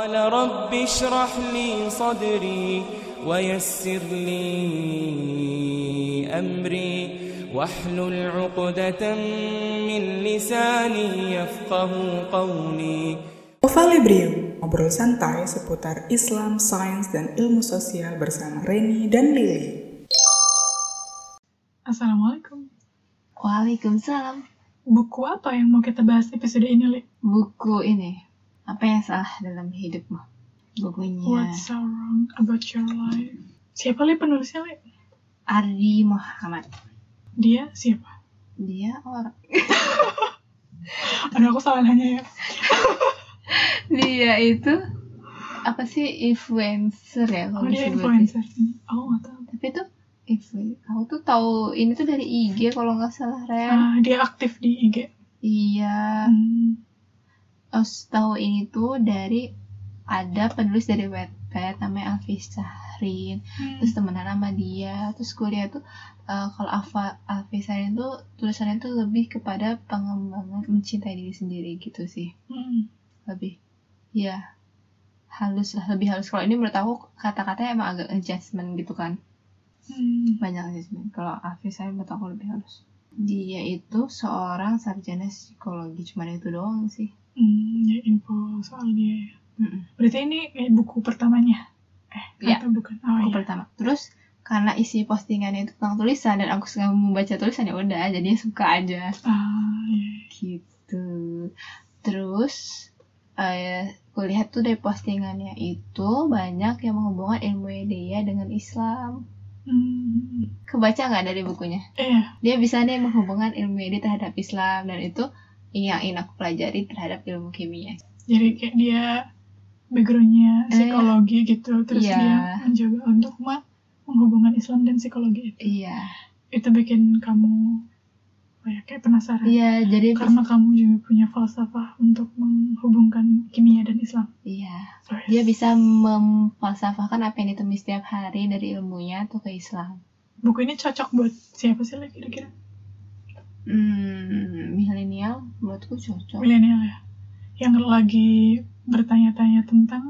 قال رب اشرح لي صدري ويسر لي أمري واحلل عقدة من لساني يفقه قولي Ovalibrium, ngobrol santai seputar Islam, sains, dan ilmu sosial bersama Reni dan Lily. Assalamualaikum. Waalaikumsalam. Buku apa yang mau kita bahas episode ini, Li? Buku ini. apa yang salah dalam hidupmu? Bukunya What's so wrong about your life? Siapa, Li, penulisnya, Li? Ardi Muhammad. Dia siapa? Dia orang. Ada aku salah nanya ya. Dia itu apa sih influencer ya Oh, dia influencer. Aku nggak tahu. Tapi tuh influ- aku tuh tahu ini tuh dari IG kalau nggak salah Ren. Ah, dia aktif di IG. Iya. Hmm. Terus tahu ini tuh dari ada penulis dari Wattpad namanya Alfi Sahrin. terus temenan sama dia. Terus kuliah tuh eh, kalau Alfi Sahrin tuh tulisannya tuh lebih kepada pengembangan mencintai diri sendiri gitu sih. Hmm. lebih ya halus lah lebih halus. Kalau ini menurut aku kata-katanya emang agak adjustment gitu kan. Hmm. banyak adjustment. Kalau Alfi Sahrin menurut aku lebih halus. Dia itu seorang sarjana psikologi cuma itu doang sih Hmm, ya info soal dia ya. Mm-mm. Berarti ini kayak buku pertamanya? Eh, Iya. atau bukan? Oh, buku iya. pertama terus karena isi postingannya itu tentang tulisan dan aku suka membaca tulisan ya udah jadi suka aja Ah, iya. gitu terus eh kulihat tuh dari postingannya itu banyak yang menghubungkan ilmu dia dengan Islam Hmm. kebaca nggak dari bukunya Iya. dia bisa nih menghubungkan ilmu dia terhadap Islam dan itu yang ingin aku pelajari terhadap ilmu kimia Jadi kayak dia backgroundnya Eh, psikologi gitu, terus iya. dia mencoba untuk menghubungkan Islam dan psikologi itu. iya Itu bikin kamu ya, kayak penasaran. iya jadi Karena kamu juga punya falsafah untuk menghubungkan kimia dan Islam. iya yes. dia bisa memfalsafahkan apa yang ditulis setiap hari dari ilmunya tuh ke Islam Buku ini cocok buat siapa sih lah kira-kira? Hmm milenial menurutku cocok Milenial ya. Yang lagi bertanya-tanya tentang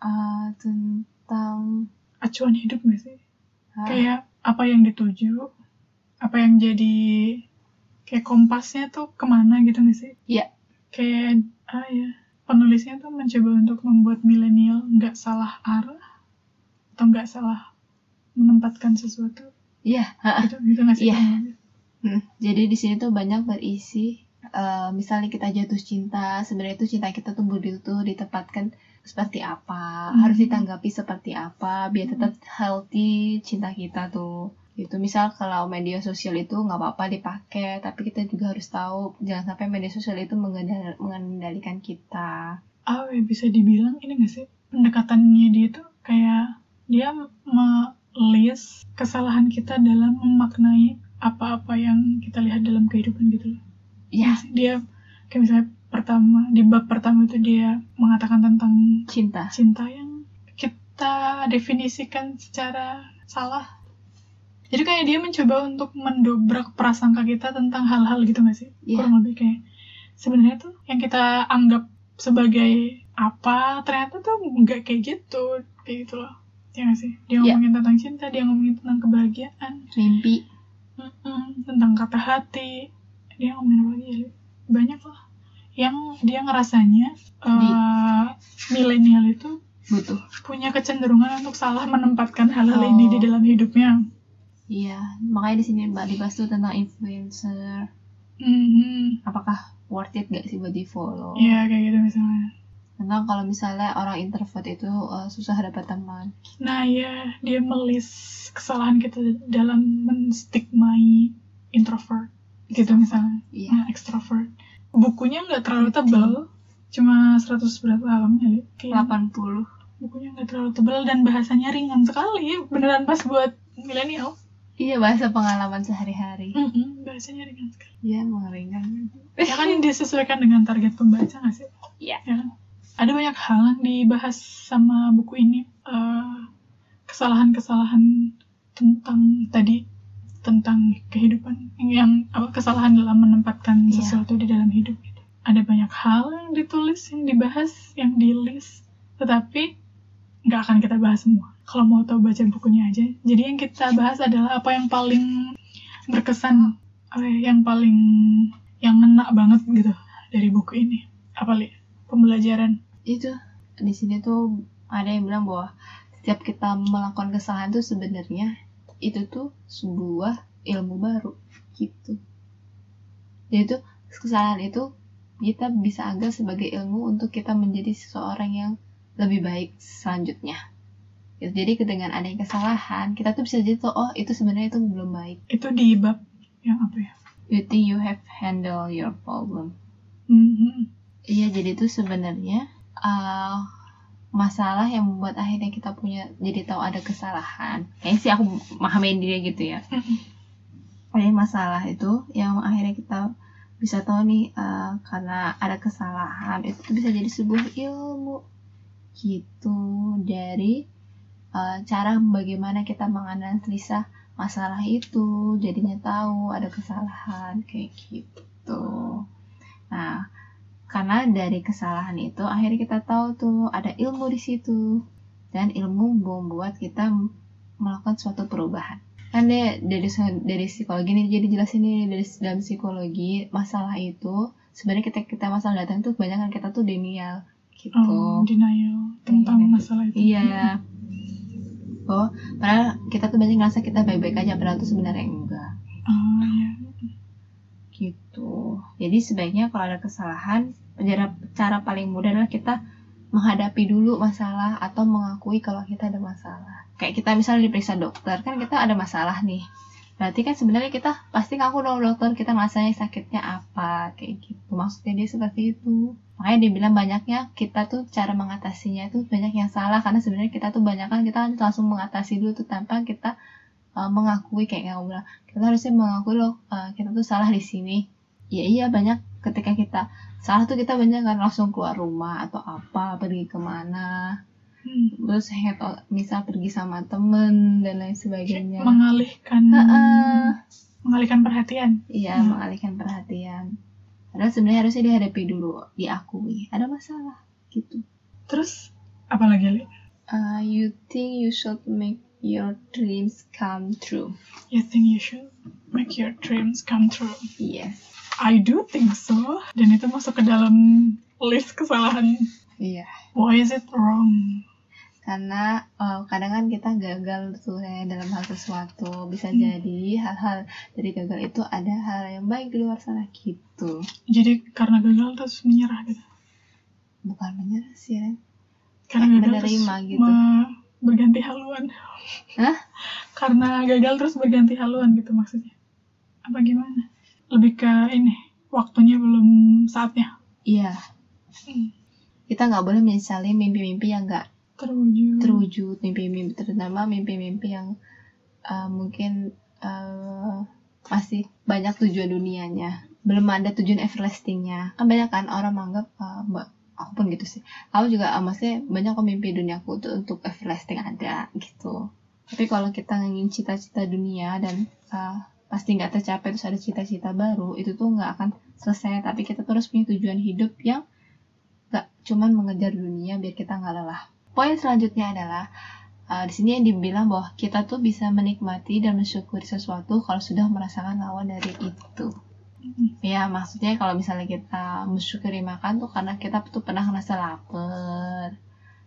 Ah, tentang acuan hidup gak sih? ah, Kayak apa yang dituju, apa yang jadi kayak kompasnya tuh ke mana gitu gak sih? Iya. Kayak, ah ya, penulisnya tuh mencoba untuk membuat milenial nggak salah arah atau nggak salah menempatkan sesuatu iya gitu gitu nggak sih? Iya. Hmm, jadi di sini tuh banyak berisi eh, misalnya kita jatuh cinta sebenarnya itu cinta kita tuh butuh ditempatkan seperti apa Hmm. harus ditanggapi seperti apa biar tetap healthy cinta kita tuh. Itu misal kalau media sosial itu nggak apa-apa dipakai tapi kita juga harus tahu jangan sampai media sosial itu mengendal- mengendalikan kita. Ah, ya, bisa dibilang ini nggak sih pendekatannya dia tuh kayak dia melis kesalahan kita dalam memaknai apa-apa yang kita lihat dalam kehidupan gitu loh. ya dia kayak misalnya pertama di bab pertama itu dia mengatakan tentang cinta. cinta yang kita definisikan secara salah. Jadi kayak dia mencoba untuk mendobrak prasangka kita tentang hal-hal gitu gak sih? Iya. kurang lebih kayak sebenarnya tuh yang kita anggap sebagai apa ternyata tuh nggak kayak gitu kayak gitu loh. Ya gak sih? Dia Iya. ngomongin tentang cinta dia ngomongin tentang kebahagiaan. Mimpi Mm-mm, tentang kata hati. Dia ngomongin apa lagi ya? Banyak lah. Yang dia ngerasanya eh, milenial itu butuh. punya kecenderungan untuk salah menempatkan hal-hal Oh. ini di dalam hidupnya. Iya makanya di sini mbak dibahas tuh tentang influencer. Mhm. apakah worth it gak sih buat di follow Iya kayak gitu misalnya tentang kalau misalnya orang introvert itu uh, susah dapat teman. Nah ya dia melis kesalahan kita dalam menstigmai introvert gitu misalnya. Iya. Nah, extrovert. Bukunya nggak terlalu tebal cuma 100 berapa halaman ya Li? Kayak 80 bukunya nggak terlalu tebal dan bahasanya ringan sekali beneran pas buat milenial. Iya bahasa pengalaman sehari-hari. Mm-mm, bahasanya ringan sekali. Iya mengeringan ya kan disesuaikan dengan target pembaca nggak sih? Iya. ya kan ada banyak hal yang dibahas sama buku ini Eh, kesalahan-kesalahan tentang tadi tentang kehidupan yang apa kesalahan dalam menempatkan Iya. sesuatu di dalam hidup gitu. ada banyak hal yang ditulis yang dibahas yang di list tetapi nggak akan kita bahas semua. Kalau mau tahu baca bukunya aja. Jadi yang kita bahas adalah apa yang paling berkesan, apa ya, yang paling yang ngena banget gitu dari buku ini. Apa li? Pembelajaran. Itu di sini tuh ada yang bilang bahwa setiap kita melakukan kesalahan tuh sebenarnya itu tuh sebuah ilmu baru gitu jadi tuh kesalahan itu kita bisa anggap sebagai ilmu untuk kita menjadi seseorang yang lebih baik selanjutnya Gitu. jadi dengan adanya kesalahan kita tuh bisa jadi tuh oh itu sebenarnya itu belum baik Itu di bab yang apa ya? you think you have handle your problem Mhm. Iya, jadi itu sebenarnya uh, masalah yang membuat akhirnya kita punya jadi tahu ada kesalahan. Kayaknya sih aku memahamin dia gitu ya. Jadi masalah itu yang akhirnya kita bisa tahu nih uh, karena ada kesalahan itu tuh bisa jadi sebuah ilmu gitu dari uh, cara bagaimana kita menganalisa masalah itu jadinya tahu ada kesalahan kayak gitu. Nah, karena dari kesalahan itu akhirnya kita tahu tuh ada ilmu di situ dan ilmu membuat kita melakukan suatu perubahan. Kan dia dari dari psikologi ini jadi jelasin nih dari dalam psikologi masalah itu sebenarnya kita kita masalah datang tuh kebanyakan kita tuh denial gitu. Oh, denial tentang Iya. masalah itu. Iya. Oh, padahal kita tuh banyak ngerasa kita baik-baik aja padahal tuh sebenarnya enggak. Oh, iya. gitu. Jadi sebaiknya kalau ada kesalahan, cara, cara paling mudah adalah kita menghadapi dulu masalah atau mengakui kalau kita ada masalah. Kayak kita misalnya diperiksa dokter, kan kita ada masalah nih. Berarti kan sebenarnya kita pasti ngaku dong dokter kita masanya sakitnya apa kayak gitu. Maksudnya dia seperti itu. Makanya dia bilang banyaknya kita tuh cara mengatasinya itu banyak yang salah karena sebenarnya kita tuh banyak kan kita langsung mengatasi dulu tuh tanpa kita uh, mengakui kayak kamu bilang kita harusnya mengakui loh uh, kita tuh salah di sini ya iya banyak ketika kita salah tuh kita banyak kan langsung keluar rumah atau apa pergi ke mana Hmm. terus head out, misal pergi sama temen dan lain sebagainya Mengalihkan Heeh. mengalihkan perhatian. iya Hmm. mengalihkan perhatian padahal sebenarnya harusnya dihadapi dulu diakui ada masalah gitu Terus apa lagi, Li? Uh, you think you should make your dreams come true You think you should make your dreams come true? yes I do think so. Dan itu masuk ke dalam list kesalahan. iya Why is it wrong? karena eh, kadang kan kita gagal tuh ya dalam hal sesuatu bisa Hmm. jadi hal-hal dari gagal itu ada hal yang baik di luar sana gitu Jadi karena gagal terus menyerah gitu. bukan menyerah sih Ren Karena Kayak gagal menerima terus gitu. me- berganti haluan. Hah? Karena gagal terus berganti haluan gitu maksudnya. Apa gimana? Lebih ke ini, waktunya belum saatnya. iya Hmm. kita nggak boleh menyesali mimpi-mimpi yang nggak Terwujud. terwujud mimpi-mimpi terutama mimpi-mimpi yang eh, mungkin eh, masih banyak tujuan dunianya belum ada tujuan everlastingnya kan banyak kan orang menganggap mbak aku pun gitu sih aku juga eh, maksudnya banyak kok mimpi duniaku tuh untuk everlasting ada gitu tapi kalau kita ingin cita-cita dunia dan eh, pasti nggak tercapai terus ada cita-cita baru itu tuh nggak akan selesai tapi kita terus punya tujuan hidup yang nggak cuman mengejar dunia biar kita nggak lelah poin selanjutnya adalah uh, di sini yang dibilang bahwa kita tuh bisa menikmati dan mensyukuri sesuatu kalau sudah merasakan lawan dari itu. Ya maksudnya kalau misalnya kita mensyukuri makan tuh karena kita tuh pernah ngerasa lapar.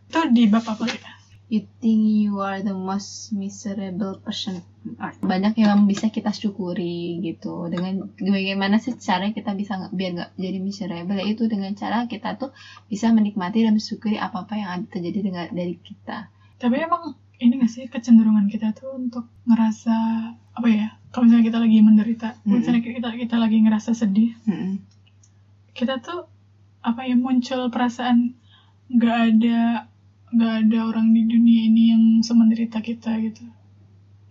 Itu di apa ya? You think you are the most miserable person on earth. Banyak yang bisa kita syukuri gitu. Dengan bagaimana sih cara kita bisa biar nggak jadi miserable yaitu dengan cara kita tuh bisa menikmati dan mensyukuri apa-apa yang ada terjadi dengan dari kita. Tapi emang ini gak sih kecenderungan kita tuh untuk ngerasa apa ya? Kalau misalnya kita lagi menderita, Mm-mm. misalnya kita kita lagi ngerasa sedih, Mm-mm. kita tuh apa ya muncul perasaan nggak ada nggak ada orang di dunia ini yang semenderita kita gitu,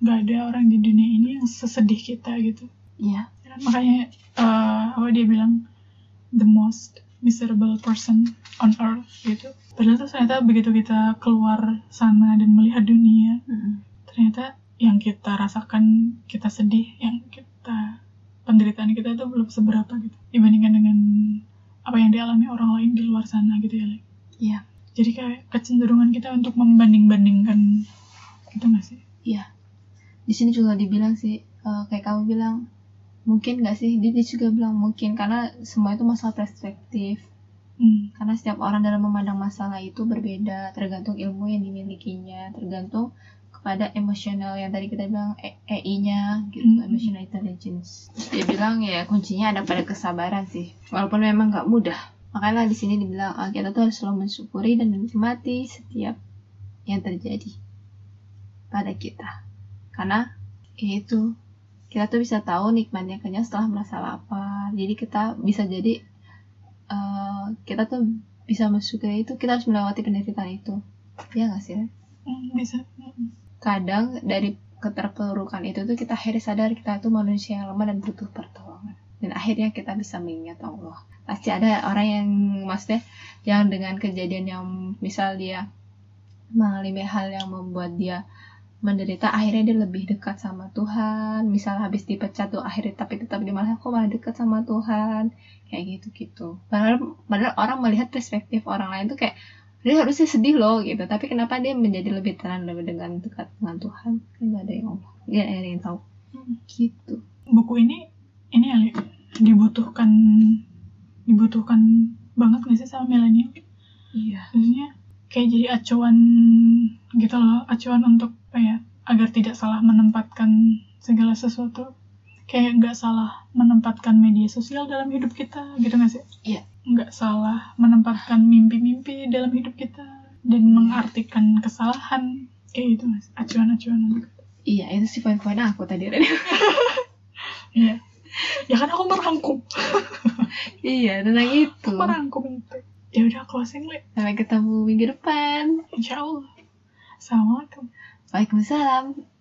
nggak ada orang di dunia ini yang sesedih kita gitu. Iya. Dan makanya eh, apa dia bilang the most miserable person on earth gitu. Padahal tuh ternyata begitu kita keluar sana dan melihat dunia, Mm-mm. ternyata yang kita rasakan kita sedih yang kita penderitaan kita itu belum seberapa gitu dibandingkan dengan apa yang dialami orang lain di luar sana gitu ya Le. Iya. Jadi kayak kecenderungan kita untuk membanding-bandingkan gitu nggak sih Iya. Di sini juga dibilang sih, eh, kayak kamu bilang, mungkin nggak sih? Dia, dia juga bilang mungkin karena semua itu masalah perspektif. hmm. Karena setiap orang dalam memandang masalah itu berbeda, tergantung ilmu yang dimilikinya, tergantung kepada emosional yang tadi kita bilang E- EI-nya gitu, Hmm. emotional intelligence. Dia bilang ya kuncinya ada pada kesabaran sih, walaupun memang nggak mudah. Makanya di sini dibilang ah, kita tuh harus selalu mensyukuri dan menikmati setiap yang terjadi pada kita. Karena itu kita tuh bisa tahu nikmatnya kenyang setelah merasa lapar. Jadi kita bisa jadi eh, kita tuh bisa mensyukuri itu kita harus melewati penderitaan itu. Ya nggak sih? Hmm, bisa. Kadang dari keterpurukan itu tuh kita akhirnya sadar kita tuh manusia yang lemah dan butuh pertolongan. Dan akhirnya kita bisa mengingat Allah. Pasti ada orang yang maksudnya yang dengan kejadian yang misal dia mengalami hal yang membuat dia menderita akhirnya dia lebih dekat sama Tuhan. Misal habis dipecat tuh akhirnya tapi tetap dia malah kok malah dekat sama Tuhan? Kayak gitu gitu padahal padahal orang melihat perspektif orang lain tuh kayak dia harusnya sedih loh gitu. Tapi kenapa dia menjadi lebih tenang lebih dengan dekat dengan Tuhan? Kan ada yang ngomong. Nggak ada yang tahu. Hmm. gitu. Buku ini ini Ali dibutuhkan dibutuhkan banget nggak sih sama milenial? Iya. Maksudnya kayak jadi acuan gitu loh acuan untuk apa ya agar tidak salah menempatkan segala sesuatu. Kayak nggak salah menempatkan media sosial dalam hidup kita gitu nggak sih? Iya. nggak salah menempatkan mimpi-mimpi dalam hidup kita dan mengartikan kesalahan. Kayak gitu nggak sih? Acuan-acuan. Iya itu sih poin-poin aku tadi iya ya kan aku merangkum. Iya tentang itu. Merangkum. Itu ya udah closing li sampai ketemu minggu depan. Insya Allah. Assalamualaikum. Waalaikumsalam